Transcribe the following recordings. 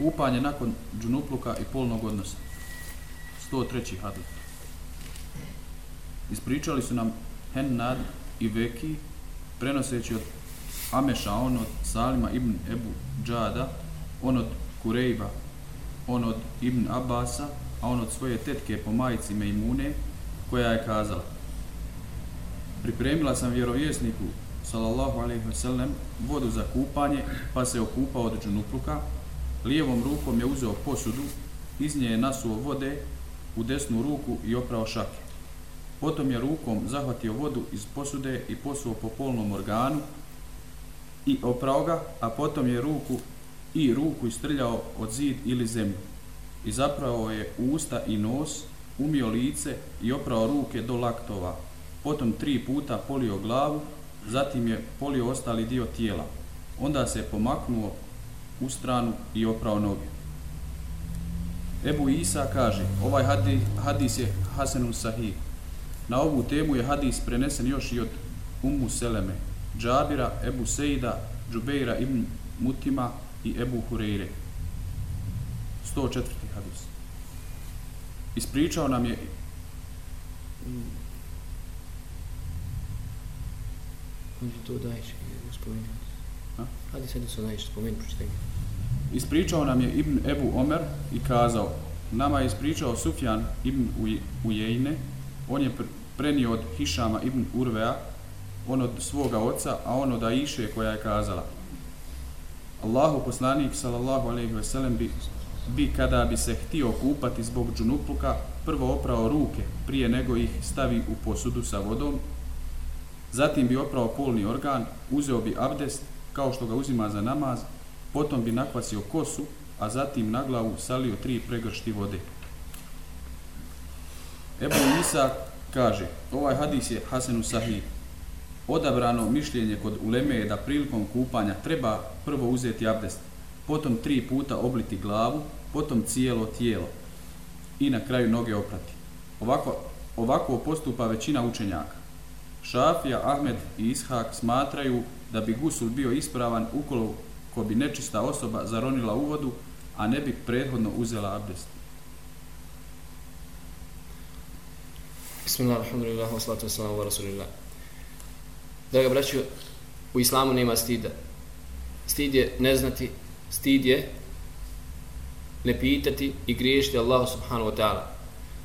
Kupanje nakon džunupluka i polnog odnosa. 103. hadis. Ispričali su nam Hennad i Veki, prenoseći od Ameša, on od Salima ibn Ebu Džada, on od Kurejba, on od Ibn Abasa, a on od svoje tetke po majici Mejmune, koja je kazala Pripremila sam vjerovjesniku, sallallahu alaihi wa sallam, vodu za kupanje, pa se okupao od džunupluka, lijevom rukom je uzeo posudu, iz nje je nasuo vode u desnu ruku i oprao šake. Potom je rukom zahvatio vodu iz posude i posuo po polnom organu i oprao ga, a potom je ruku i ruku istrljao od zid ili zemlju. I zapravo je usta i nos, umio lice i oprao ruke do laktova. Potom tri puta polio glavu, zatim je polio ostali dio tijela. Onda se pomaknuo u stranu i oprao noge. Ebu Isa kaže, ovaj hadis je Hasanun Sahih. Na ovu temu je hadis prenesen još i od Ummu Seleme, Džabira, Ebu Sejda, Džubeira ibn Mutima i Ebu Hureyre. 104. hadis. Ispričao nam je Koji to daješ, gospodin? Hadi sad se daješ, spomeni, pročitaj. Ispričao nam je Ibn Ebu Omer i kazao, nama je ispričao Sufjan Ibn Ujejne, on je prenio od Hišama Ibn Urvea, on od svoga oca, a on od Aiše koja je kazala, Allahu poslanik sallallahu alejhi ve sellem bi bi kada bi se htio kupati zbog džunupluka prvo oprao ruke prije nego ih stavi u posudu sa vodom zatim bi oprao polni organ uzeo bi abdest kao što ga uzima za namaz potom bi nakvasio kosu a zatim na glavu salio tri pregršti vode Ebu Isa kaže ovaj hadis je Hasenu Sahih odabrano mišljenje kod uleme je da prilikom kupanja treba prvo uzeti abdest, potom tri puta obliti glavu, potom cijelo tijelo i na kraju noge oprati. Ovako, ovako postupa većina učenjaka. Šafija, Ahmed i Ishak smatraju da bi gusul bio ispravan ukoliko bi nečista osoba zaronila u vodu, a ne bi prethodno uzela abdest. Bismillah, alhamdulillah, wassalatu wassalamu wa rasulillah. Draga braću, u islamu nema stida. Stid je ne znati, stid je ne pitati i griješiti Allahu subhanahu wa ta'ala.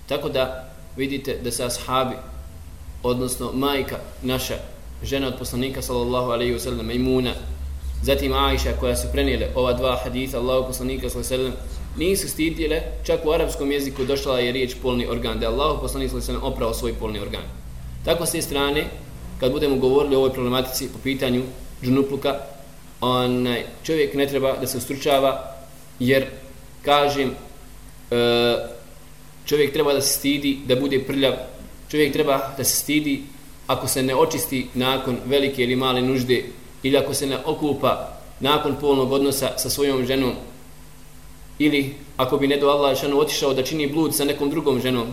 Tako da vidite da se ashabi, odnosno majka naša, žena od poslanika sallallahu alaihi wa sallam, imuna, zatim Aisha koja su prenijele ova dva haditha Allahu poslanika sallallahu alaihi wa sallam, nisu stidjele, čak u arapskom jeziku došla je riječ polni organ, da je Allahu poslanik sallallahu alaihi wa sallam oprao svoj polni organ. Tako s te strane, kad budemo govorili o ovoj problematici po pitanju džunupluka, onaj čovjek ne treba da se ustručava, jer, kažem, e, čovjek treba da se stidi, da bude prljav, čovjek treba da se stidi ako se ne očisti nakon velike ili male nužde, ili ako se ne okupa nakon polnog odnosa sa svojom ženom, ili ako bi ne do Allah šanu otišao da čini blud sa nekom drugom ženom,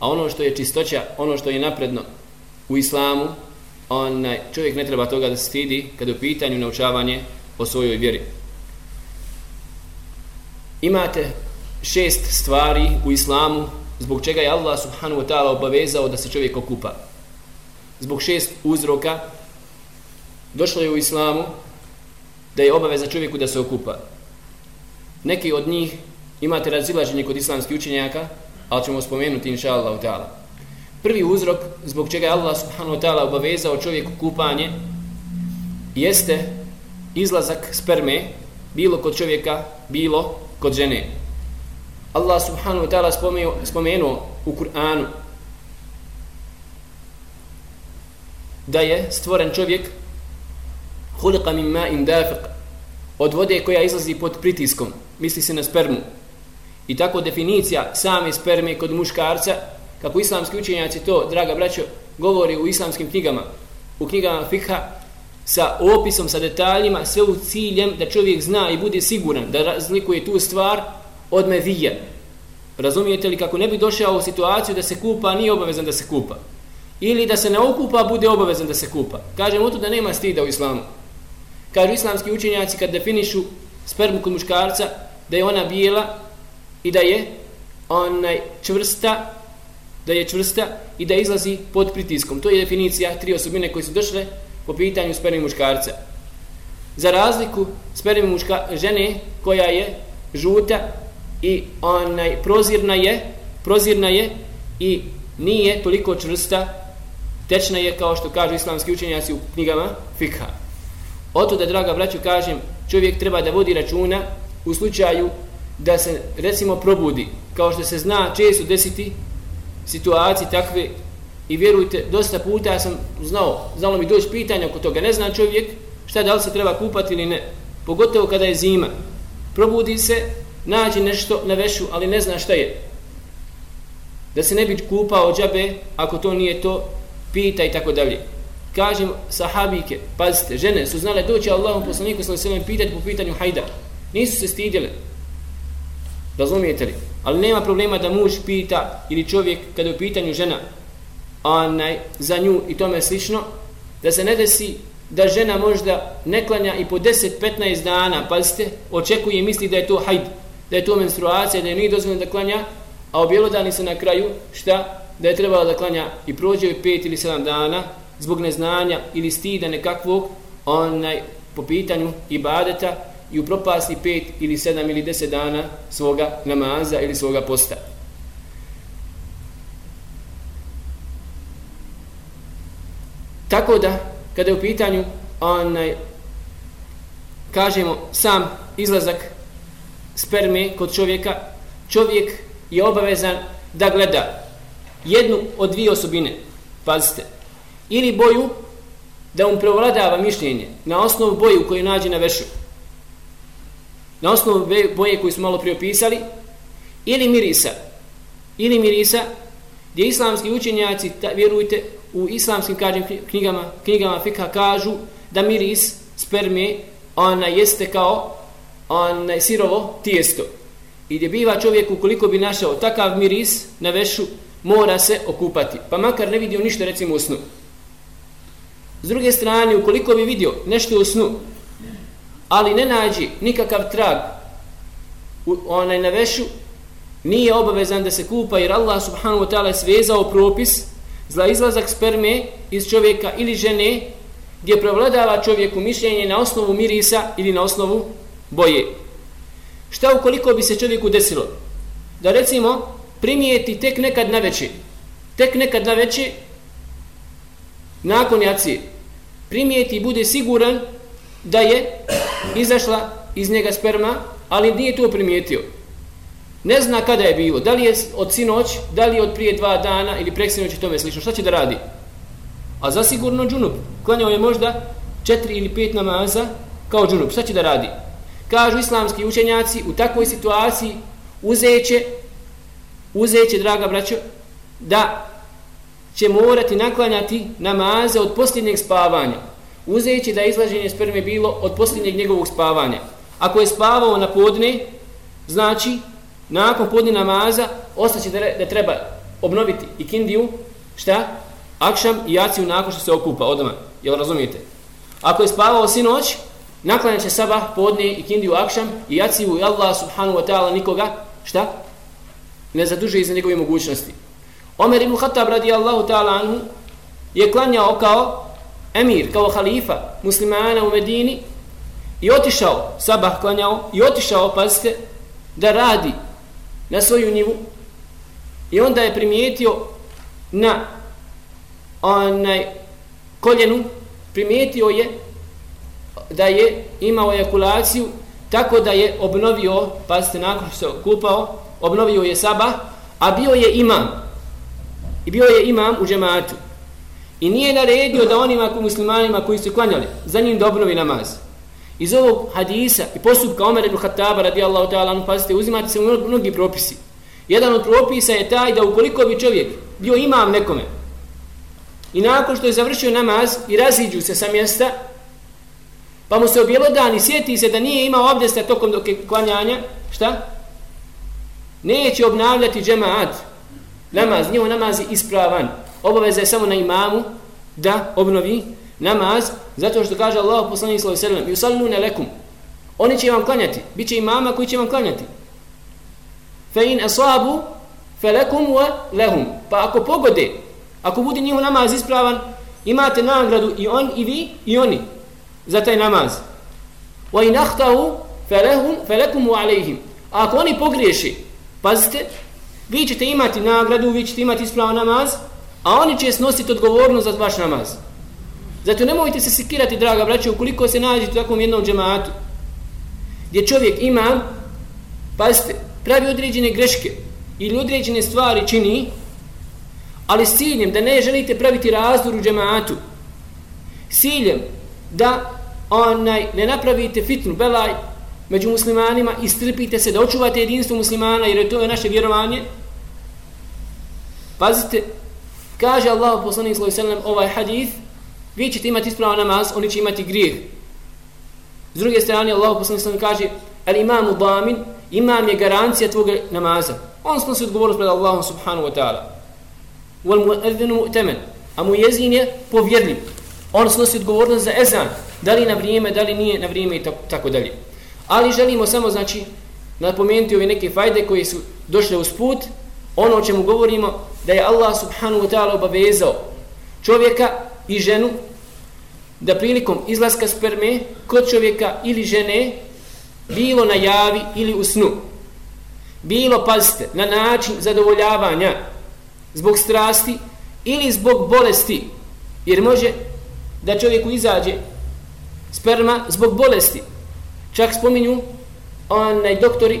a ono što je čistoća, ono što je napredno u islamu, onaj, čovjek ne treba toga da se stidi kada je u pitanju naučavanje o svojoj vjeri. Imate šest stvari u islamu zbog čega je Allah subhanahu wa ta'ala obavezao da se čovjek okupa. Zbog šest uzroka došlo je u islamu da je obaveza čovjeku da se okupa. Neki od njih imate razilaženje kod islamskih učenjaka, ali ćemo spomenuti inša Allah ta'ala. Prvi uzrok zbog čega je Allah subhanahu wa ta'ala obavezao čovjeku kupanje jeste izlazak sperme bilo kod čovjeka, bilo kod žene. Allah subhanahu wa ta'ala spomenuo, spomenuo u Kur'anu da je stvoren čovjek hulika min ma'in dafiq od vode koja izlazi pod pritiskom, misli se na spermu. I tako definicija same sperme kod muškarca kako islamski učenjaci to, draga braćo, govori u islamskim knjigama, u knjigama fikha, sa opisom, sa detaljima, sve u ciljem da čovjek zna i bude siguran da razlikuje tu stvar od mevije. Razumijete li kako ne bi došao u situaciju da se kupa, nije obavezan da se kupa. Ili da se ne okupa, bude obavezan da se kupa. Kažemo to da nema stida u islamu. Kažu islamski učenjaci kad definišu spermu kod muškarca, da je ona bijela i da je onaj čvrsta da je čvrsta i da izlazi pod pritiskom. To je definicija tri osobine koje su došle po pitanju sperme muškarca. Za razliku sperme muška žene koja je žuta i onaj prozirna je, prozirna je i nije toliko čvrsta, tečna je kao što kažu islamski učenjaci u knjigama fikha. Oto da, draga braću, kažem, čovjek treba da vodi računa u slučaju da se, recimo, probudi, kao što se zna često desiti situacije takve i vjerujte, dosta puta ja sam znao, znalo mi doći pitanja oko toga, ne zna čovjek šta da li se treba kupati ili ne, pogotovo kada je zima. Probudi se, nađi nešto na vešu, ali ne zna šta je. Da se ne bi kupao džabe, ako to nije to, pita i tako dalje. Kažem sahabike, pazite, žene su znale doći Allahom poslaniku sallam sallam pitati po pitanju hajda. Nisu se stidjele. Razumijete li? Ali nema problema da muž pita ili čovjek kada je u pitanju žena onaj, za nju i tome slično, da se ne desi da žena možda ne klanja i po 10-15 dana, pazite, očekuje i misli da je to hajd, da je to menstruacija, da je nije dozvoljeno da klanja, a objelodani se na kraju, šta? Da je trebalo da klanja i prođe 5 ili 7 dana zbog neznanja ili stida nekakvog onaj, po pitanju ibadeta i upropasti propasti 5 ili 7 ili 10 dana svoga namaza ili svoga posta. Tako da, kada je u pitanju onaj, kažemo sam izlazak sperme kod čovjeka, čovjek je obavezan da gleda jednu od dvije osobine, pazite, ili boju da mu prevladava mišljenje na osnovu boju koju nađe na vešu, na osnovu boje koju smo malo priopisali, ili mirisa, ili mirisa, gdje islamski učenjaci, ta, vjerujte, u islamskim kažem, knjigama, knjigama fika kažu da miris sperme ona jeste kao onaj, sirovo tijesto. I gdje biva čovjek ukoliko bi našao takav miris na vešu, mora se okupati. Pa makar ne vidio ništa recimo u snu. S druge strane, ukoliko bi vidio nešto u snu, ali ne nađi nikakav trag u, onaj na vešu, nije obavezan da se kupa jer Allah subhanahu wa ta'ala je svezao propis za izlazak sperme iz čovjeka ili žene gdje prevladava čovjeku mišljenje na osnovu mirisa ili na osnovu boje. Šta ukoliko bi se čovjeku desilo? Da recimo primijeti tek nekad na veći, tek nekad na veći, nakon jacije, primijeti i bude siguran da je izašla iz njega sperma, ali nije to primijetio. Ne zna kada je bilo, da li je od sinoć, da li je od prije dva dana ili preksinoć i tome slično. Šta će da radi? A zasigurno džunup. Klanjao je možda četiri ili pet namaza kao džunup. Šta će da radi? Kažu islamski učenjaci u takvoj situaciji uzeće, uzeće, draga braćo, da će morati naklanjati namaze od posljednjeg spavanja. Uzeće da je izlaženje sperme bilo od posljednjeg njegovog spavanja. Ako je spavao na podne, znači nakon podni namaza ostaće da, da treba obnoviti i kindiju, šta? Akšam i jaciju nakon što se okupa odmah. Jel razumijete? Ako je spavao sinoć, naklanja će sabah, podni i kindiju, akšam i jaciju i Allah subhanahu wa ta'ala nikoga, šta? Ne zaduže iza njegove mogućnosti. Omer ibn Khattab radijallahu ta'ala anhu je klanjao kao emir, kao halifa muslimana u Medini i otišao, sabah klanjao i otišao, pazite, da radi na svoju njivu i onda je primijetio na onaj koljenu primijetio je da je imao ejakulaciju tako da je obnovio pazite nakon što se kupao obnovio je saba a bio je imam. I bio je imam u džematu. I nije naredio da onima muslimanima koji su klanjali za njim da obnovi namaz. Iz ovog hadisa i postupka Omer ibn Khattaba radijallahu ta'ala, pazite, uzimate se mnogi, mnogi propisi. Jedan od propisa je taj da ukoliko bi čovjek bio imam nekome i nakon što je završio namaz i raziđu se sa mjesta, pa mu se objelodan i sjeti se da nije imao abdesta tokom dok je klanjanja, šta? Neće obnavljati džemaat, namaz, njemu namaz je ispravan. Obaveza je samo na imamu da obnovi namaz, zato što kaže Allah poslanik sallallahu alejhi ve sellem: "Yusalluna lakum." Oni će vam klanjati. Biće imama koji će vam klanjati. Fe in asabu felekum wa lehum. Pa ako pogode, ako bude njihov namaz ispravan, imate nagradu i on i vi i oni za taj namaz. Wa in ahtahu falahum falakum wa alayhim. Ako oni pogriješi, pazite, vi ćete imati nagradu, vi ćete imati ispravan namaz, a oni će snositi odgovornost za vaš namaz. Zato nemojte se sikirati, draga braće, ukoliko se nađete u takvom jednom džematu, gdje čovjek ima, pazite, pravi određene greške ili određene stvari čini, ali s ciljem da ne želite praviti razdor u džematu, s ciljem da onaj, ne napravite fitnu, belaj, među muslimanima i strpite se da očuvate jedinstvo muslimana jer je to naše vjerovanje. Pazite kaže Allah poslanik sallallahu alejhi ve sellem ovaj hadis vi ćete imati ispravan namaz oni će imati grijeh. S druge strane Allah poslanik sallallahu kaže al imamu damin imam je garancija tvog namaza. On snosi odgovornost pred Allahom subhanahu wa ta'ala. Wal mu'adhdhinu mu'taman. A mu je povjerljiv on snosi odgovornost za ezan. Da li na vrijeme da li nije na vrijeme i tako dalje. Ali želimo samo, znači, napomenuti ove neke fajde koje su došle uz put, ono o čemu govorimo, da je Allah subhanahu wa ta'ala obavezao čovjeka i ženu da prilikom izlaska sperme kod čovjeka ili žene bilo na javi ili u snu, bilo, pazite, na način zadovoljavanja zbog strasti ili zbog bolesti, jer može da čovjeku izađe sperma zbog bolesti, Čak spominju onaj doktori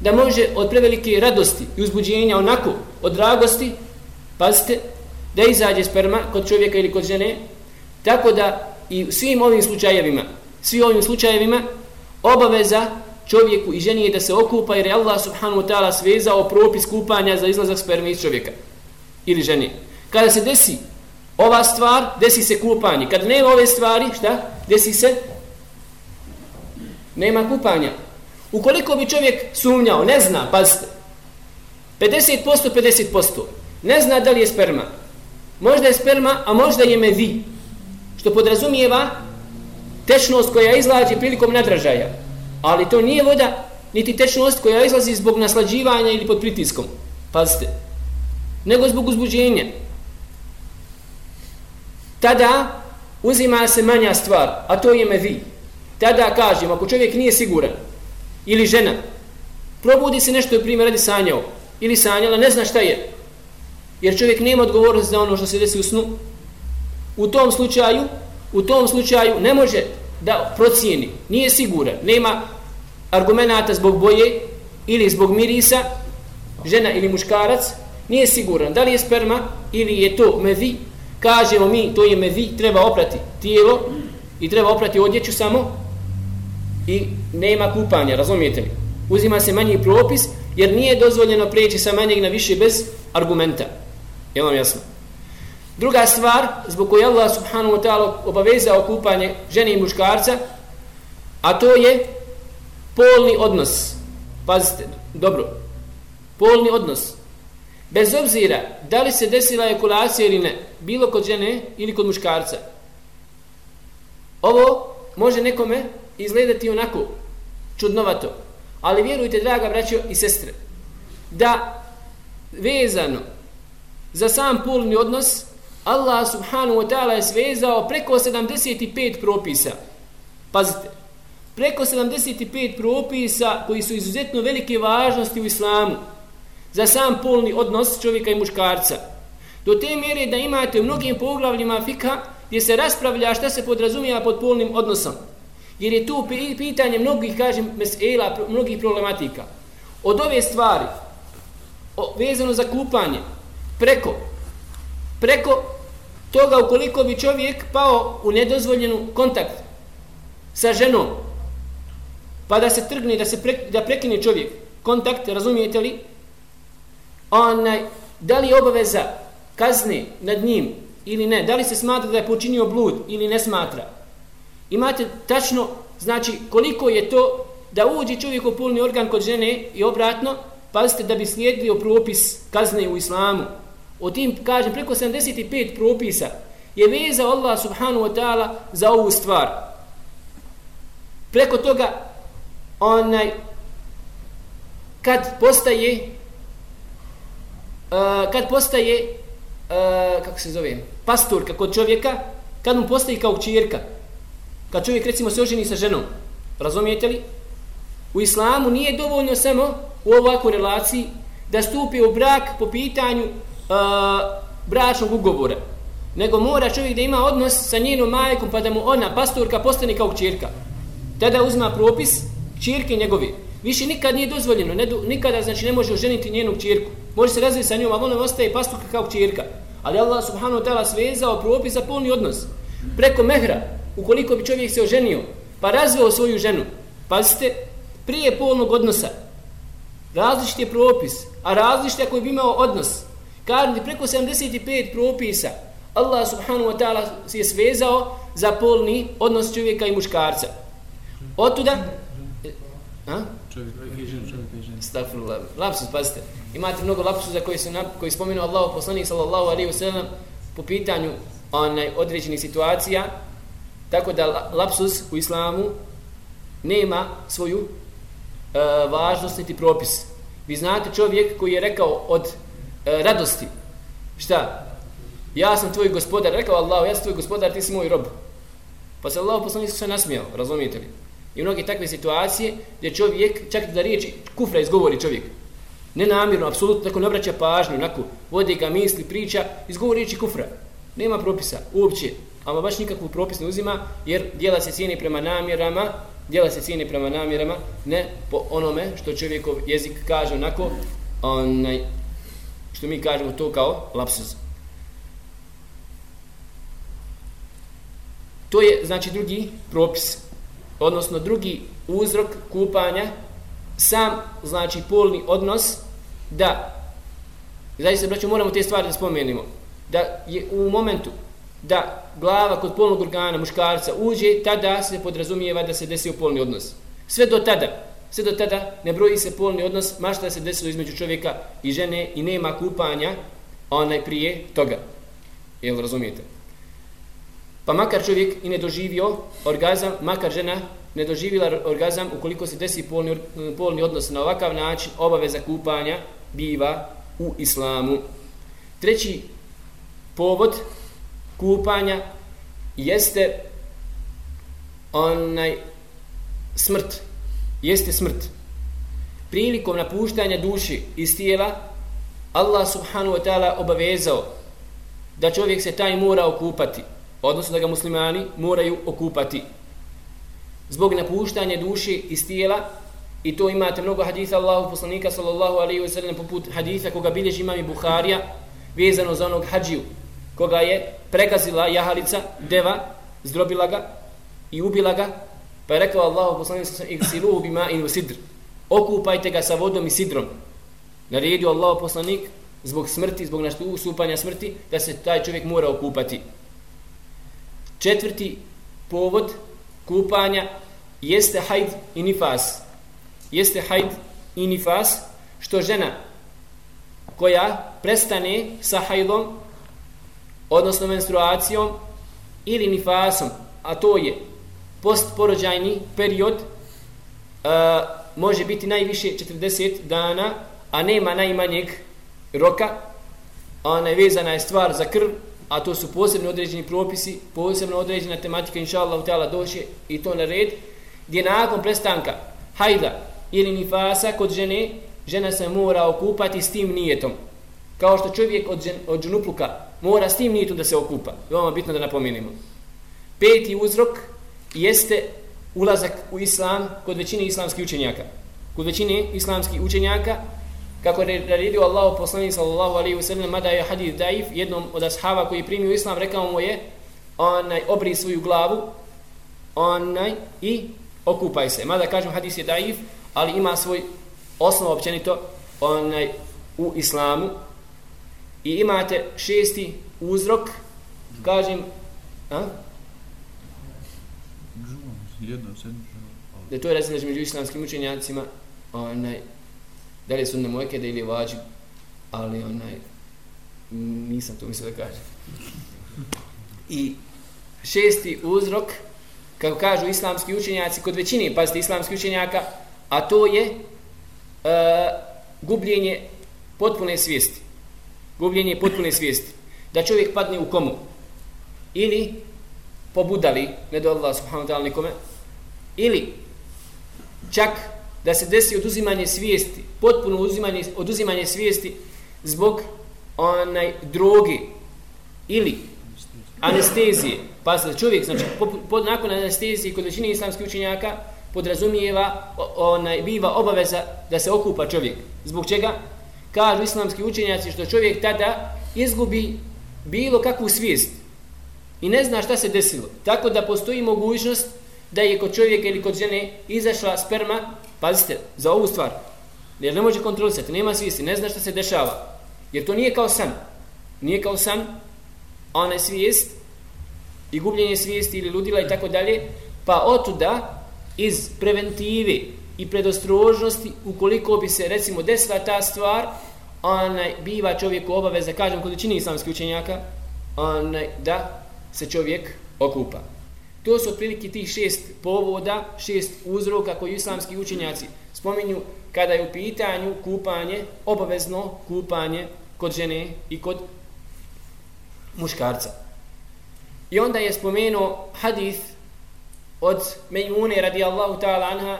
da može od prevelike radosti i uzbuđenja onako od dragosti, pazite, da izađe sperma kod čovjeka ili kod žene, tako da i u svim ovim slučajevima, svi ovim slučajevima, obaveza čovjeku i ženi je da se okupa jer je Allah subhanahu wa ta'ala svezao propis kupanja za izlazak sperme iz čovjeka ili žene. Kada se desi ova stvar, desi se kupanje. Kad nema ove stvari, šta? Desi se nema kupanja. Ukoliko bi čovjek sumnjao, ne zna, pazite, 50%, 50%, ne zna da li je sperma. Možda je sperma, a možda je medi, što podrazumijeva tečnost koja izlađe prilikom nadražaja. Ali to nije voda, niti tečnost koja izlazi zbog naslađivanja ili pod pritiskom. Pazite. Nego zbog uzbuđenja. Tada uzima se manja stvar, a to je medi tada kažem, ako čovjek nije siguran, ili žena, probudi se nešto primjer radi sanjao, ili sanjala, ne zna šta je, jer čovjek nema odgovornost za ono što se desi u snu, u tom slučaju, u tom slučaju ne može da procijeni, nije siguran, nema argumenta zbog boje ili zbog mirisa, žena ili muškarac, nije siguran da li je sperma ili je to mevi, kažemo mi to je mevi, treba oprati tijelo i treba oprati odjeću samo i nema kupanja, razumijete li? Uzima se manji propis, jer nije dozvoljeno prijeći sa manjeg na više bez argumenta. Je vam jasno? Druga stvar, zbog koje Allah subhanahu wa ta'ala obavezao kupanje žene i muškarca, a to je polni odnos. Pazite, dobro. Polni odnos. Bez obzira da li se desila ejakulacija ili ne, bilo kod žene ili kod muškarca. Ovo može nekome izgledati onako čudnovato. Ali vjerujte, draga braćo i sestre, da vezano za sam polni odnos, Allah subhanahu wa ta'ala je svezao preko 75 propisa. Pazite, preko 75 propisa koji su izuzetno velike važnosti u islamu za sam polni odnos čovjeka i muškarca. Do te mjere da imate u mnogim poglavljima fika gdje se raspravlja šta se podrazumija pod polnim odnosom jer je tu pitanje mnogih, kažem, mesela, mnogih problematika. Od ove stvari, o, vezano za kupanje, preko, preko toga ukoliko bi čovjek pao u nedozvoljenu kontakt sa ženom, pa da se trgne, da se pre, da prekine čovjek kontakt, razumijete li, onaj, da li je obaveza kazne nad njim ili ne, da li se smatra da je počinio blud ili ne smatra, imate tačno, znači, koliko je to da uđe čovjek u polni organ kod žene i obratno, pazite da bi slijedio propis kazne u islamu. O tim, kažem, preko 75 propisa je veza Allah subhanahu wa ta'ala za ovu stvar. Preko toga onaj kad postaje uh, kad postaje uh, kako se zove pastorka kod čovjeka kad mu postaje kao čirka kad čovjek recimo se oženi sa ženom razumijete li? U islamu nije dovoljno samo u ovakvoj relaciji da stupi u brak po pitanju uh, bračnog ugovora nego mora čovjek da ima odnos sa njenom majkom pa da mu ona pastorka postane kao čirka tada uzma propis čirke njegovi više nikad nije dozvoljeno ne, nikada znači ne može oženiti njenu čirku može se razviti sa njom ali ona ostaje pastuka kao čirka ali Allah subhanahu wa ta'ala svezao propis za polni odnos. Preko mehra ukoliko bi čovjek se oženio pa razveo svoju ženu. Pazite prije polnog odnosa različit je propis a različit je ako bi imao odnos. Kažem preko 75 propisa Allah subhanahu wa ta'ala se je svezao za polni odnos čovjeka i muškarca. Otuda a? Čovjek i žen, čovjek i žen. Stafirullah. Lapsus, pazite. Imate mnogo lapsusa koji su na, koji spomenu Allahu poslanik sallallahu alejhi ve sellem po pitanju onaj određenih situacija. Tako da lapsus u islamu nema svoju e, važnost niti propis. Vi znate čovjek koji je rekao od e, radosti. Šta? Ja sam tvoj gospodar. Rekao Allah, ja sam tvoj gospodar, ti si moj rob. Pa se Allah poslanik se nasmijao, razumijete li? I mnogi takve situacije gdje čovjek, čak da riječi kufra izgovori čovjek, nenamjerno, apsolutno, tako ne obraća pažnju, onako, vodi ga misli, priča, izgovori riječi kufra. Nema propisa, uopće, ama baš nikakvu propis ne uzima, jer dijela se cijeni prema namjerama, dijela se cijeni prema namjerama, ne po onome što čovjekov jezik kaže onako, onaj, što mi kažemo to kao lapsus. To je, znači, drugi propis odnosno drugi uzrok kupanja sam znači polni odnos da zaista braćo moramo te stvari da spomenimo da je u momentu da glava kod polnog organa muškarca uđe tada se podrazumijeva da se desio polni odnos. Sve do tada sve do tada ne broji se polni odnos mašta se desilo između čovjeka i žene i nema kupanja onaj prije toga. Jel razumijete? Pa makar čovjek i ne doživio orgazam, makar žena ne doživila orgazam, ukoliko se desi polni, polni odnos na ovakav način, obaveza kupanja biva u islamu. Treći povod kupanja jeste onaj smrt. Jeste smrt. Prilikom napuštanja duši iz tijela, Allah subhanahu wa ta'ala obavezao da čovjek se taj mora okupati odnosno da ga muslimani moraju okupati. Zbog napuštanja duše iz tijela i to imate mnogo haditha Allahu poslanika sallallahu alaihi wa sallam poput haditha koga bilježi imam i Buharija vezano za onog hađiju koga je prekazila jahalica, deva, zdrobila ga i ubila ga pa je rekao Allahu poslanika sallallahu alaihi wa sallam bima sidr. Okupajte ga sa vodom i sidrom. Naredio Allahu poslanik zbog smrti, zbog nastupanja smrti da se taj čovjek mora okupati. Četvrti povod kupanja jeste hajd i nifas. Jeste hajd i nifas što žena koja prestane sa hajdom odnosno menstruacijom ili nifasom, a to je postporođajni period a, može biti najviše 40 dana, a nema najmanjeg roka, ona je vezana je stvar za krv, a to su posebno određeni propisi, posebno određena tematika, inša Allah, u doće i to na red, gdje nakon prestanka hajda ili nifasa kod žene, žena se mora okupati s tim nijetom. Kao što čovjek od, žen, od džunupluka mora s tim nijetom da se okupa. Veoma bitno da napomenimo. Peti uzrok jeste ulazak u islam kod većine islamskih učenjaka. Kod većine islamskih učenjaka kako je naredio Allah poslanik sallallahu alejhi ve sellem mada je hadis daif jednom od ashaba koji je primio islam rekao mu je onaj obri svoju glavu onaj i okupaj se. Mada kažem hadis je daif ali ima svoj osnov općenito onaj u islamu. I imate šesti uzrok kažem a? Da to je razlika među islamskim učenjacima onaj da li je sunne mojkede ili je vađib, ali onaj, nisam to mislio da kažem. I šesti uzrok, kako kažu islamski učenjaci, kod većine, pazite, islamski učenjaka, a to je e, gubljenje potpune svijesti. Gubljenje potpune svijesti. Da čovjek padne u komu. Ili pobudali, ne do Allah subhanahu ta'ala nikome, ili čak da se desi oduzimanje svijesti, potpuno oduzimanje, oduzimanje svijesti zbog onaj droge ili anestezije. Pa se čovjek, znači, po, po, nakon anestezije kod većine islamskih učenjaka, podrazumijeva, onaj, biva obaveza da se okupa čovjek. Zbog čega? Kažu islamski učenjaci što čovjek tada izgubi bilo kakvu svijest i ne zna šta se desilo. Tako da postoji mogućnost da je kod čovjeka ili kod žene izašla sperma, pazite, za ovu stvar, jer ne može kontrolisati, nema svijesti, ne zna što se dešava. Jer to nije kao san. Nije kao san, ona je svijest i gubljenje svijesti ili ludila i tako dalje, pa otuda iz preventive i predostrožnosti, ukoliko bi se recimo desila ta stvar, onaj biva čovjeku obaveza, kažem kod čini islamskih učenjaka, onaj, da se čovjek okupa. To su otprilike tih šest povoda, šest uzroka koji islamski učenjaci spominju kada je u pitanju kupanje, obavezno kupanje kod žene i kod muškarca. I onda je spomenuo hadith od Mejmune radijallahu ta'ala anha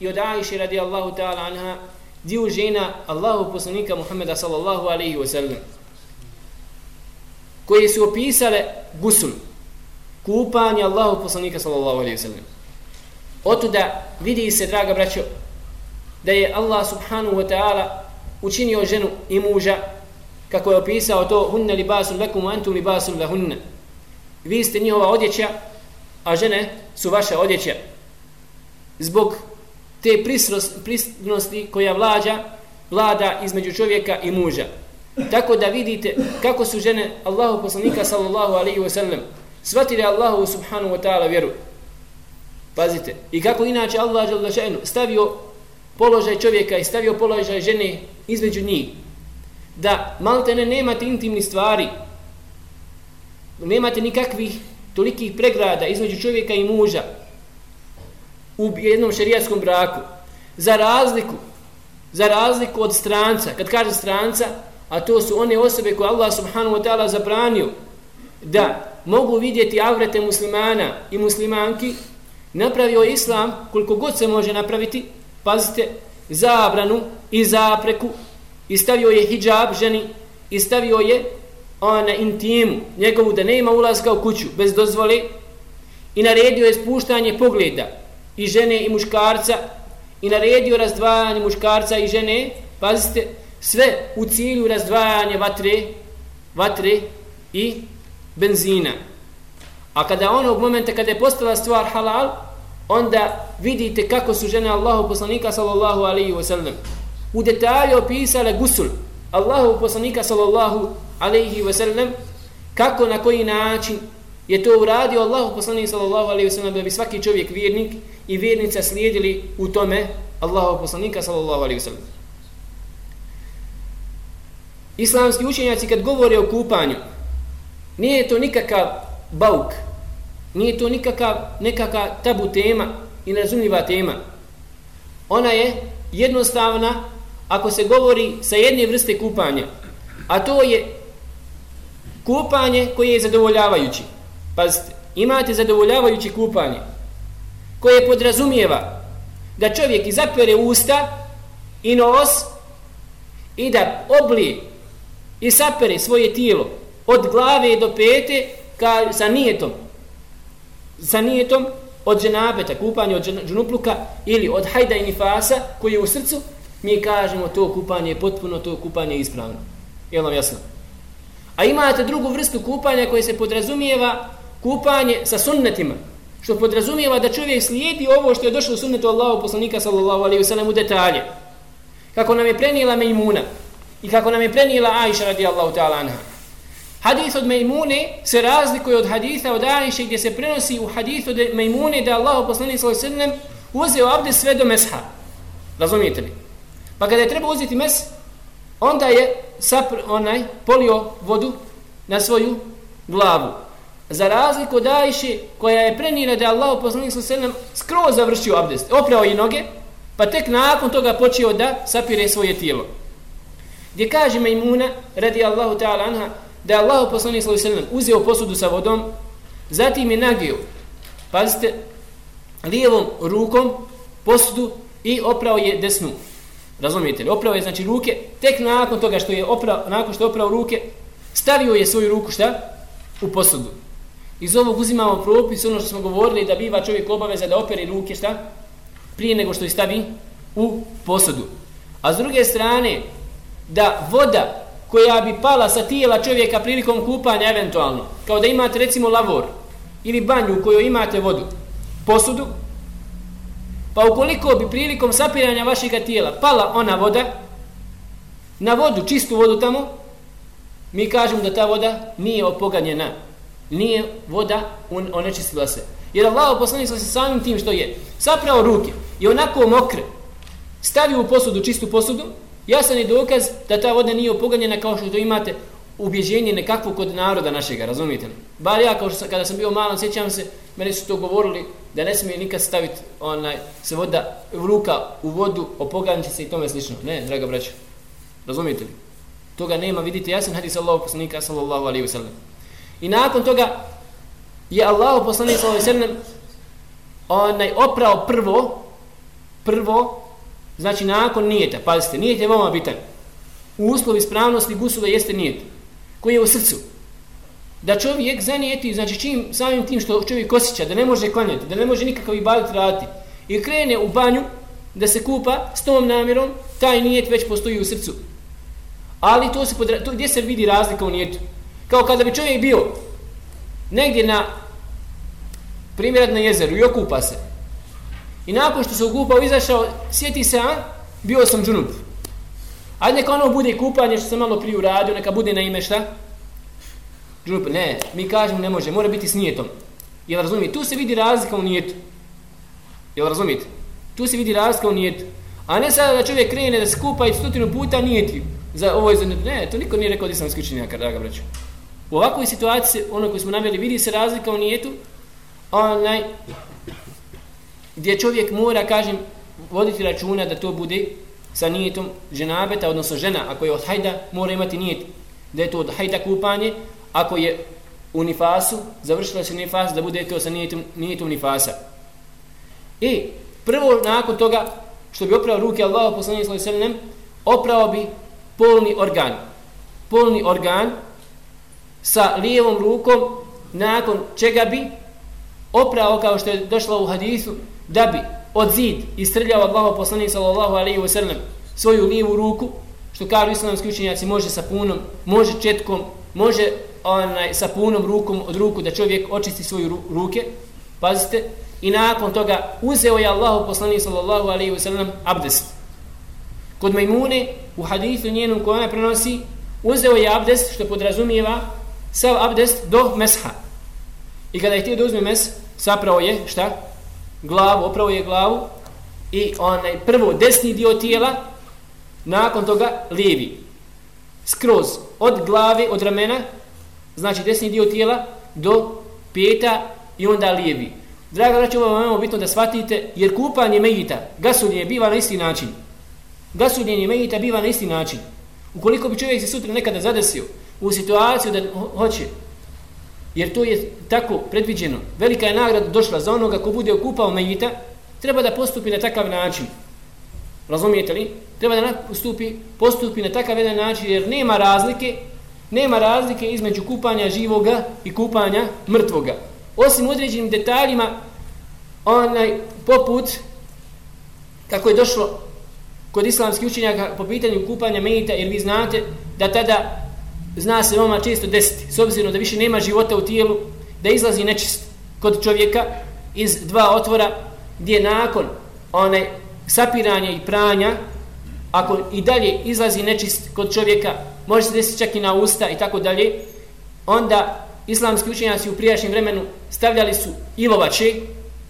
i od Aisha radijallahu ta'ala anha dio žena Allahu poslanika Muhammeda sallallahu alaihi wa sallam koje su opisale gusul kupanje Allahu poslanika sallallahu alaihi wa sallam. Otuda vidi se draga braćo da je Allah subhanahu wa ta'ala učinio ženu i muža kako je opisao to hunne libasun lekum antum libasun lahunne. Vi ste njihova odjeća a žene su vaša odjeća. Zbog te prisnosti koja vlađa vlada između čovjeka i muža. Tako da vidite kako su žene Allahu poslanika sallallahu alaihi wasallam shvatili Allahu subhanahu wa ta'ala vjeru. Pazite i kako inače Allah stavio položaj čovjeka i stavio položaj žene između njih da malte ne nemate intimni stvari, nemate nikakvih tolikih pregrada između čovjeka i muža u jednom šerijatskom braku, za razliku, za razliku od stranca, kad kaže stranca, a to su one osobe koje Allah subhanahu wa ta'ala zabranio da mogu vidjeti avrete muslimana i muslimanki, napravio islam koliko god se može napraviti, pazite, zabranu i zapreku i stavio je hijab ženi i stavio je ona intimu njegovu da nema ulazka u kuću bez dozvole i naredio je spuštanje pogleda i žene i muškarca i naredio razdvajanje muškarca i žene pazite sve u cilju razdvajanja vatre vatre i benzina. A kada onog momenta kada je postala stvar halal onda vidite kako su žene Allahu poslanika sallallahu alaihi wa sallam u detalje opisale gusul Allahu poslanika sallallahu alaihi wa sallam kako na koji način je to uradio Allahu poslanik sallallahu alaihi wa sallam da bi svaki čovjek vjernik i vjernica slijedili u tome Allahu poslanika sallallahu alaihi wa sallam Islamski učenjaci kad govore o kupanju nije to nikakav bauk nije to nikakav nekakav tabu tema i nerazumljiva tema ona je jednostavna ako se govori sa jedne vrste kupanja, a to je kupanje koje je zadovoljavajući. Pazite, imate zadovoljavajući kupanje koje podrazumijeva da čovjek izapere usta i nos i da oblije i sapere svoje tijelo od glave do pete ka, sa nijetom sa nijetom od dženabeta, kupanje od dženupluka ili od hajda i nifasa koji je u srcu mi kažemo to kupanje je potpuno, to kupanje je ispravno. Je vam jasno? A imate drugu vrstu kupanja koje se podrazumijeva kupanje sa sunnetima. Što podrazumijeva da čovjek slijedi ovo što je došlo u sunnetu Allahu poslanika sallallahu alaihi wasallam u detalje. Kako nam je prenijela Mejmuna i kako nam je prenijela Aisha radijallahu ta'ala anha. Hadith od Mejmune se razlikuje od haditha od Ajše gdje se prenosi u hadith od Mejmune da Allahu poslanik sallallahu alejhi ve sellem uzeo abdest sve do mesha. Razumijete li? Pa kada je treba uzeti mes, onda je sapr, onaj, polio vodu na svoju glavu. Za razliku od Ajše, koja je prenira da je Allah poslanik ve sellem skroz završio abdest. Oprao i noge, pa tek nakon toga počeo da sapire svoje tijelo. Gdje kaže Majmuna, radi Allahu ta'ala anha, da je Allah poslanih sallam uzeo posudu sa vodom, zatim je nagio, pazite, lijevom rukom posudu i oprao je desnu. Razumijete li? Oprao je znači ruke, tek nakon toga što je oprao, nakon što je oprao ruke, stavio je svoju ruku šta? U posudu. Iz ovog uzimamo propis, ono što smo govorili, da biva čovjek obaveza da opere ruke šta? Prije nego što je stavi u posudu. A s druge strane, da voda koja bi pala sa tijela čovjeka prilikom kupanja eventualno, kao da imate recimo lavor ili banju u kojoj imate vodu, posudu, pa ukoliko bi prilikom sapiranja vašeg tijela pala ona voda, na vodu, čistu vodu tamo, mi kažemo da ta voda nije opoganjena, nije voda onečistila se. Jer Allah poslanik se samim tim što je saprao ruke i onako mokre, stavio u posudu, čistu posudu, jasan je dokaz da ta voda nije opoganjena kao što to imate ubježenje nekakvo kod naroda našega, razumijete li? Bar ja, kao što sam, kada sam bio malan, sjećam se, meni su to govorili da ne smije nikad staviti onaj, se voda ruka u vodu, opoganit se i tome slično. Ne, draga braća, razumijete li? Toga nema, vidite, jasan hadis Allahu poslanika, sallallahu alaihi wasallam. I nakon toga je Allah poslanik sallallahu alaihi wasallam, onaj, oprao prvo, prvo, Znači, nakon nijeta, pazite, nijet je vama bitan. U uslovi ispravnosti gusule jeste nijet, koji je u srcu. Da čovjek zanijeti, znači čim samim tim što čovjek osjeća, da ne može klanjati, da ne može nikakav ibadet raditi, i krene u banju da se kupa s tom namjerom, taj nijet već postoji u srcu. Ali to se podra... to, gdje se vidi razlika u nijetu? Kao kada bi čovjek bio negdje na primjer na jezeru i okupa se, I nakon što se ugupao, izašao, sjeti se, a? Bio sam džunup. Ajde neka ono bude kupanje što sam malo prije uradio, neka bude na ime šta? Džunup. Ne, mi kažemo ne može, mora biti s nijetom. Jel razumijete? Tu se vidi razlika u nijetu. Jel razumijete? Tu se vidi razlika u nijetu. A ne sada da čovjek krene da se kupa i stotinu puta nijeti. Za ovo je za ne, to niko nije rekao da sam skričenjaka, draga braću. U ovakvoj situaciji, ono koju smo navjeli, vidi se razlika u nijetu, onaj, gdje čovjek mora, kažem, voditi računa da to bude sa nijetom ženabeta, odnosno žena, ako je od hajda, mora imati nijet da je to od hajda kupanje, ako je u nifasu, završila se nifas, da bude to sa nijetom, nijetom nifasa. I prvo nakon toga, što bi oprao ruke Allah, poslanih sallahu sallam, oprao bi polni organ. Polni organ sa lijevom rukom, nakon čega bi oprao, kao što je došlo u hadisu, da bi od zid istrljao Allaho poslanik sallallahu alaihi wasallam svoju lijevu ruku, što kažu islamski učenjaci, može sa punom, može četkom, može onaj, sa punom rukom od ruku da čovjek očisti svoju ru ruke, pazite, i nakon toga uzeo je Allah poslanik sallallahu alaihi wasallam abdest. Kod Majmune, u hadithu njenom koja prenosi, uzeo je abdest, što podrazumijeva, sav abdest do mesha. I kada je htio da uzme mes, sapravo je, šta? Glavu, opravo je glavu i onaj prvo desni dio tijela, nakon toga lijevi. Skroz od glave, od ramena, znači desni dio tijela do peta i onda lijevi. Draga braći, ovo je bitno da shvatite, jer kupanje mejita, gasuljenje biva na isti način. Gasuljenje mejita biva na isti način. Ukoliko bi čovjek se sutra nekada zadesio u situaciju da hoće jer to je tako predviđeno. Velika je nagrada došla za onoga ko bude okupao Mejita, treba da postupi na takav način. Razumijete li? Treba da postupi, postupi na takav jedan način, jer nema razlike, nema razlike između kupanja živoga i kupanja mrtvoga. Osim određenim detaljima, onaj, poput, kako je došlo kod islamskih učenjaka po pitanju kupanja Mejita, jer vi znate da tada zna se veoma često desiti, s obzirom da više nema života u tijelu, da izlazi nečist kod čovjeka iz dva otvora, gdje nakon one sapiranja i pranja, ako i dalje izlazi nečist kod čovjeka, može se desiti čak i na usta i tako dalje, onda islamski učenjaci u prijašnjem vremenu stavljali su ilovače,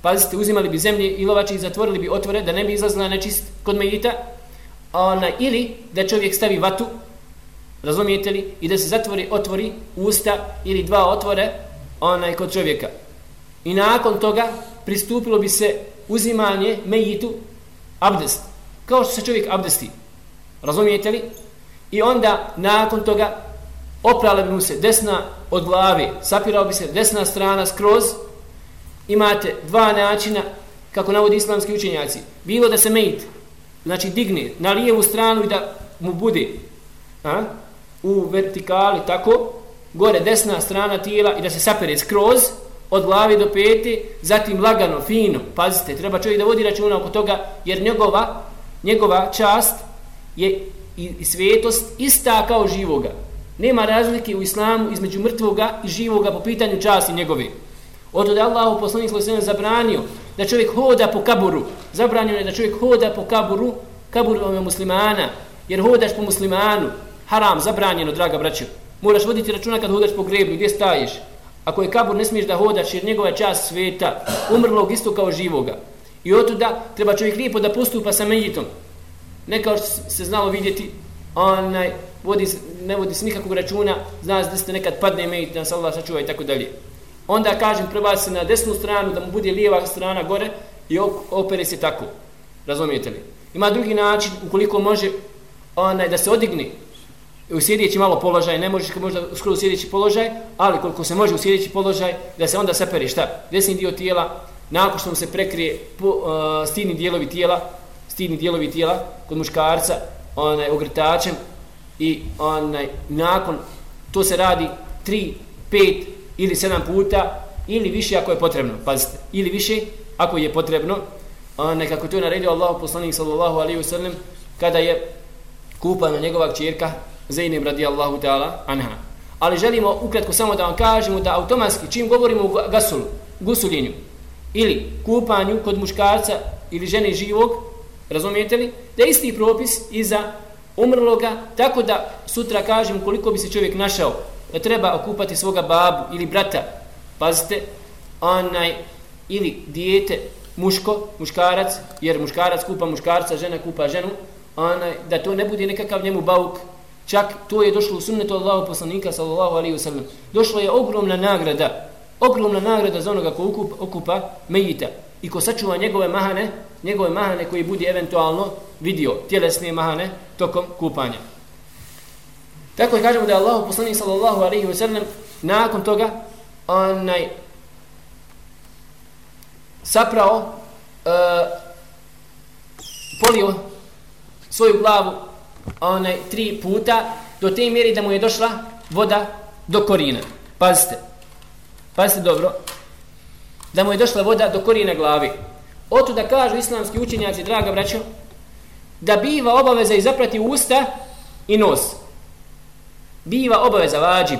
pazite, uzimali bi zemlje ilovače i zatvorili bi otvore da ne bi izlazila nečist kod medita, ona, ili da čovjek stavi vatu Razumijete li? I da se zatvori, otvori usta ili dva otvore onaj kod čovjeka. I nakon toga pristupilo bi se uzimanje mejitu abdest. Kao što se čovjek abdesti. Razumijete li? I onda, nakon toga, oprala bi mu se desna od glave, sapirao bi se desna strana skroz, imate dva načina, kako navodi islamski učenjaci. Bilo da se mejit, znači digne na lijevu stranu i da mu bude a, u vertikali, tako, gore desna strana tijela i da se sapere skroz, od glavi do pete, zatim lagano, fino, pazite, treba čovjek da vodi računa oko toga, jer njegova, njegova čast je i, i svetost ista kao živoga. Nema razlike u islamu između mrtvoga i živoga po pitanju časti njegove. Oto da Allahu u poslanih zabranio da čovjek hoda po kaburu. Zabranio je da čovjek hoda po kaburu, kaburu je muslimana, jer hodaš po muslimanu. Haram, zabranjeno, draga braćo. Moraš voditi računa kad hodaš po greblju, gdje staješ. Ako je kabur, ne smiješ da hodaš jer njegova čast sveta, umrlog isto kao živoga. I otuda treba čovjek lijepo da postupa sa menjitom. Ne kao što se znalo vidjeti, onaj, vodi, ne vodi se nikakvog računa, zna se da ste nekad padne menjit, da se Allah sačuva i tako dalje. Onda kažem, prebaci se na desnu stranu, da mu bude lijeva strana gore i opere se tako. Razumijete li? Ima drugi način, ukoliko može onaj, da se odigne u sjedeći malo položaj, ne možeš možda skoro u sjedeći položaj, ali koliko se može u sjedeći položaj, da se onda sepere šta? Desni dio tijela, nakon što mu se prekrije po, uh, stidni dijelovi tijela, stidni dijelovi tijela kod muškarca, onaj, ogrtačem i onaj, nakon, to se radi 3, 5 ili 7 puta, ili više ako je potrebno, pazite, ili više ako je potrebno, onaj, kako to je naredio Allah poslanik sallallahu alaihi wa sallam, kada je kupana njegova čirka Zainab radijallahu ta'ala anha. Ali želimo ukratko samo da vam kažemo da automatski čim govorimo o gasulu, gusuljenju ili kupanju kod muškarca ili žene živog, razumijete li, da je isti propis i za umrloga, tako da sutra kažem koliko bi se čovjek našao da treba okupati svoga babu ili brata, pazite, onaj, ili dijete, muško, muškarac, jer muškarac kupa muškarca, žena kupa ženu, onaj, da to ne bude nekakav njemu bauk, Čak to je došlo u sunnetu Allahu poslanika sallallahu alaihi wasallam. Došla je ogromna nagrada, ogromna nagrada za onoga ko okupa, okupa mejita i ko sačuva njegove mahane, njegove mahane koji budi eventualno vidio tjelesne mahane tokom kupanja. Tako je kažemo da je Allahu poslanik sallallahu alaihi wasallam nakon toga onaj saprao uh, polio svoju glavu onaj, tri puta do te mjeri da mu je došla voda do korina. Pazite. Pazite dobro. Da mu je došla voda do korina glavi. Oto da kažu islamski učenjaci, draga braćo, da biva obaveza i zaprati usta i nos. Biva obaveza, vađib,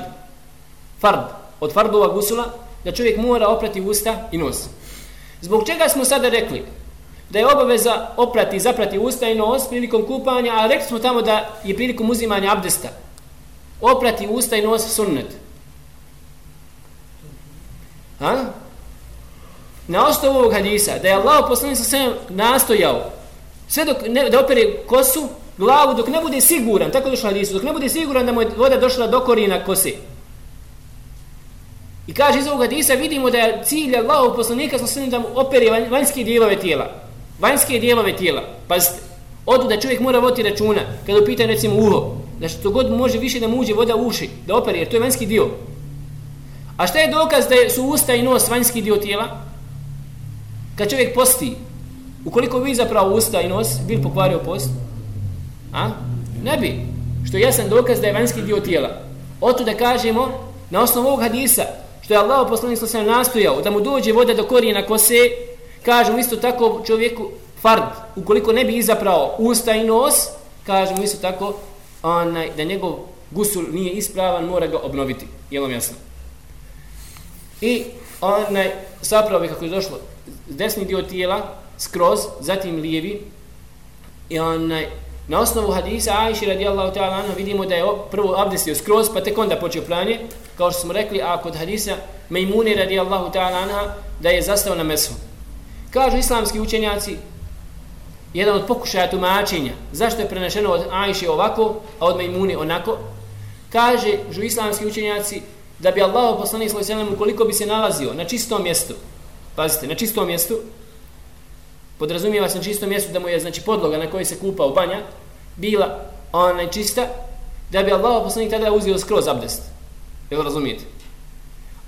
fard, od fardova gusula, da čovjek mora oprati usta i nos. Zbog čega smo sada rekli da je obaveza oprati i zaprati usta i nos prilikom kupanja, a rekli smo tamo da je prilikom uzimanja abdesta. Oprati usta i nos sunnet. Ha? Na osnovu ovog hadisa, da je Allah poslanik sa svem nastojao sve dok ne, da opere kosu, glavu, dok ne bude siguran, tako došlo hadisu, dok ne bude siguran da mu je voda došla do korina kose. I kaže iz ovog hadisa, vidimo da je cilj Allahu poslanika sa svem da mu opere vanjske dijelove tijela vanjske dijelove tijela. Pazite, odu da čovjek mora voti računa, kada upita recimo uho, da što god može više da mu uđe voda u uši, da opere, jer to je vanjski dio. A šta je dokaz da su usta i nos vanjski dio tijela? Kad čovjek posti, ukoliko bi zapravo usta i nos, bil pokvario post? A? Ne bi. Što je jasan dokaz da je vanjski dio tijela. Oto da kažemo, na osnovu ovog hadisa, što je Allah poslanik sam nastojao, da mu dođe voda do korijena kose, Kažemo isto tako čovjeku fard, ukoliko ne bi izaprao usta i nos, kažemo isto tako onaj, da njegov gusul nije ispravan, mora ga obnoviti. Je vam jasno? I onaj, zapravo kako je došlo, desni dio tijela, skroz, zatim lijevi, i onaj, na osnovu hadisa Aisha radijallahu ta'ala anhu vidimo da je prvo abdestio skroz, pa tek onda počeo pranje, kao što smo rekli, a kod hadisa Mejmune radijallahu ta'ala anha da je zastao na mesu. Kažu islamski učenjaci, jedan od pokušaja tumačenja, zašto je prenešeno od Ajše ovako, a od Majmune onako, kaže žu islamski učenjaci da bi Allah poslani svoj selam ukoliko bi se nalazio na čistom mjestu, pazite, na čistom mjestu, podrazumijeva se na čistom mjestu da mu je znači podloga na kojoj se kupa u banja bila ona čista da bi Allah poslanik tada uzeo skroz abdest. Jel razumijete?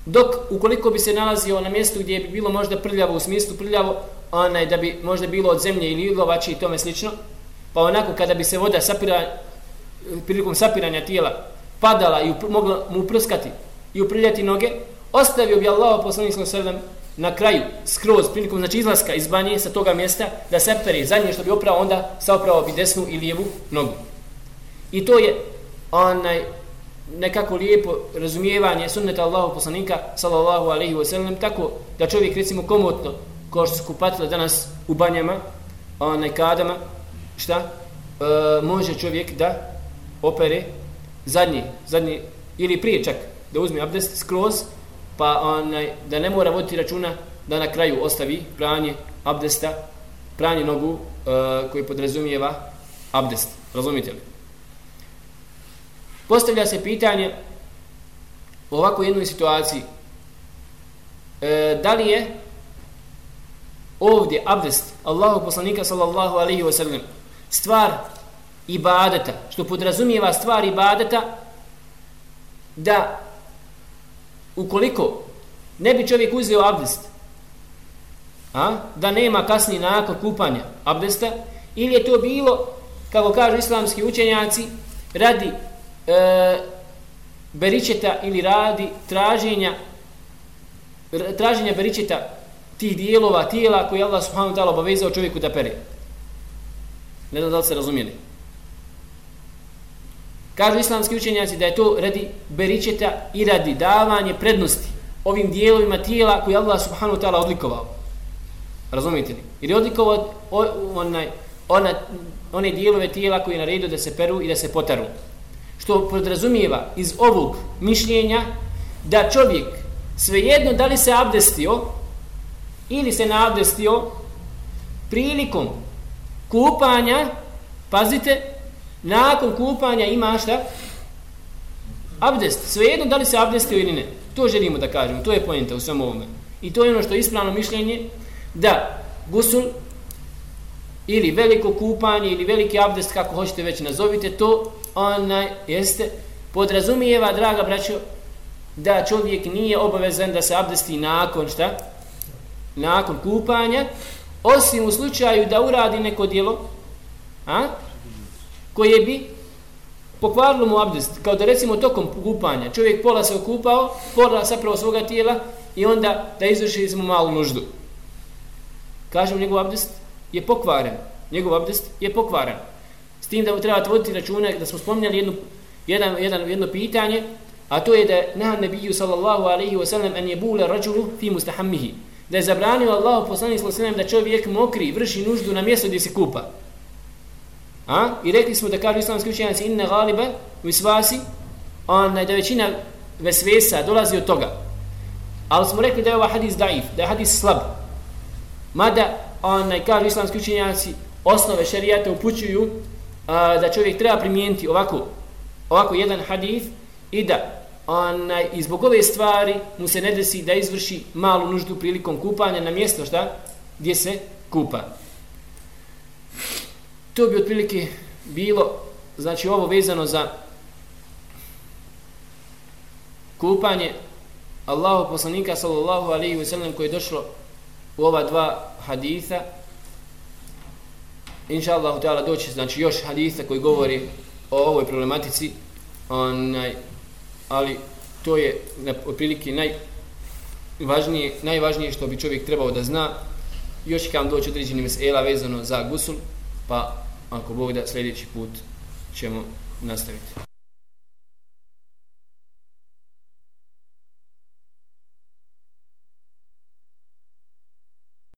Dok ukoliko bi se nalazio na mjestu gdje bi bilo možda prljavo u smislu prljavo, onaj da bi možda bilo od zemlje ili ilovači i tome slično, pa onako kada bi se voda sapira, prilikom sapiranja tijela padala i mogla mu prskati i uprljati noge, ostavio bi Allah poslanik sallam na kraju, skroz, prilikom znači izlaska iz banje sa toga mjesta, da se pere zadnje što bi oprao, onda saoprao bi desnu i lijevu nogu. I to je onaj nekako lijepo razumijevanje sunneta Allahu poslanika sallallahu alaihi wa sallam tako da čovjek recimo komotno kao što su kupatile danas u banjama onaj kadama šta e, može čovjek da opere zadnji, zadnji ili prije čak da uzme abdest skroz pa onaj, da ne mora voditi računa da na kraju ostavi pranje abdesta pranje nogu e, koji podrazumijeva abdest. Razumite li? Postavlja se pitanje u ovakvoj jednoj situaciji e, da li je ovdje abdest Allahu poslanika sallallahu alaihi wasallam stvar ibadeta što podrazumijeva stvar ibadeta da ukoliko ne bi čovjek uzeo abdest a, da nema kasni nakon kupanja abdesta ili je to bilo kako kažu islamski učenjaci radi e, beričeta ili radi traženja traženja beričeta tih dijelova tijela koje Allah subhanahu wa ta'ala obavezao čovjeku da pere. Ne znam da li se razumijeli. Kažu islamski učenjaci da je to radi beričeta i radi davanje prednosti ovim dijelovima tijela koje Allah subhanahu wa ta'ala odlikovao. Razumijete li? Jer je odlikovao onaj, ona, one dijelove tijela koji je naredio da se peru i da se potaru što podrazumijeva iz ovog mišljenja da čovjek svejedno da li se abdestio ili se naabdestio prilikom kupanja pazite nakon kupanja ima šta? Abdest. Svejedno da li se abdestio ili ne. To želimo da kažemo. To je pojenta u svom ovome. I to je ono što je ispravno mišljenje da gusul ili veliko kupanje ili veliki abdest kako hoćete već nazovite to onaj jeste podrazumijeva draga braćo da čovjek nije obavezan da se abdesti nakon šta? Nakon kupanja osim u slučaju da uradi neko djelo a? Koje bi pokvarilo mu abdest. Kao da recimo tokom kupanja čovjek pola se okupao pola zapravo svoga tijela i onda da izvrši smo malu nuždu. Kažem njegov abdest je pokvaren. Njegov abdest je pokvaren. S tim da treba voditi računa da smo spominjali jednu, jedan, jedan, jedno pitanje, a to je da nahan nebiju sallallahu alaihi wa sallam an jebule rađulu fi mustahammihi. Da je zabranio Allah poslani sallam da čovjek mokri vrši nuždu na mjesto gdje se kupa. A? I rekli smo da kažu islamski učenjaci inne galiba u isvasi, onaj, da većina vesvesa dolazi od toga. Ali smo rekli da je ovaj hadis daif, da je hadis slab. Mada, onaj, kažu islamski učenjaci, osnove šarijata upućuju a, da čovjek treba primijeniti ovako, ovako jedan hadith i da onaj, i zbog ove stvari mu se ne desi da izvrši malu nuždu prilikom kupanja na mjesto šta gdje se kupa. To bi otprilike bilo, znači ovo vezano za kupanje Allahu poslanika sallallahu alaihi wa sallam koji je došlo u ova dva haditha inša Allah ta'ala doći znači još hadisa koji govori o ovoj problematici onaj, ali to je na otprilike najvažnije, najvažnije što bi čovjek trebao da zna. Još kam doći određeni mesela vezano za gusul pa ako Bog da sljedeći put ćemo nastaviti.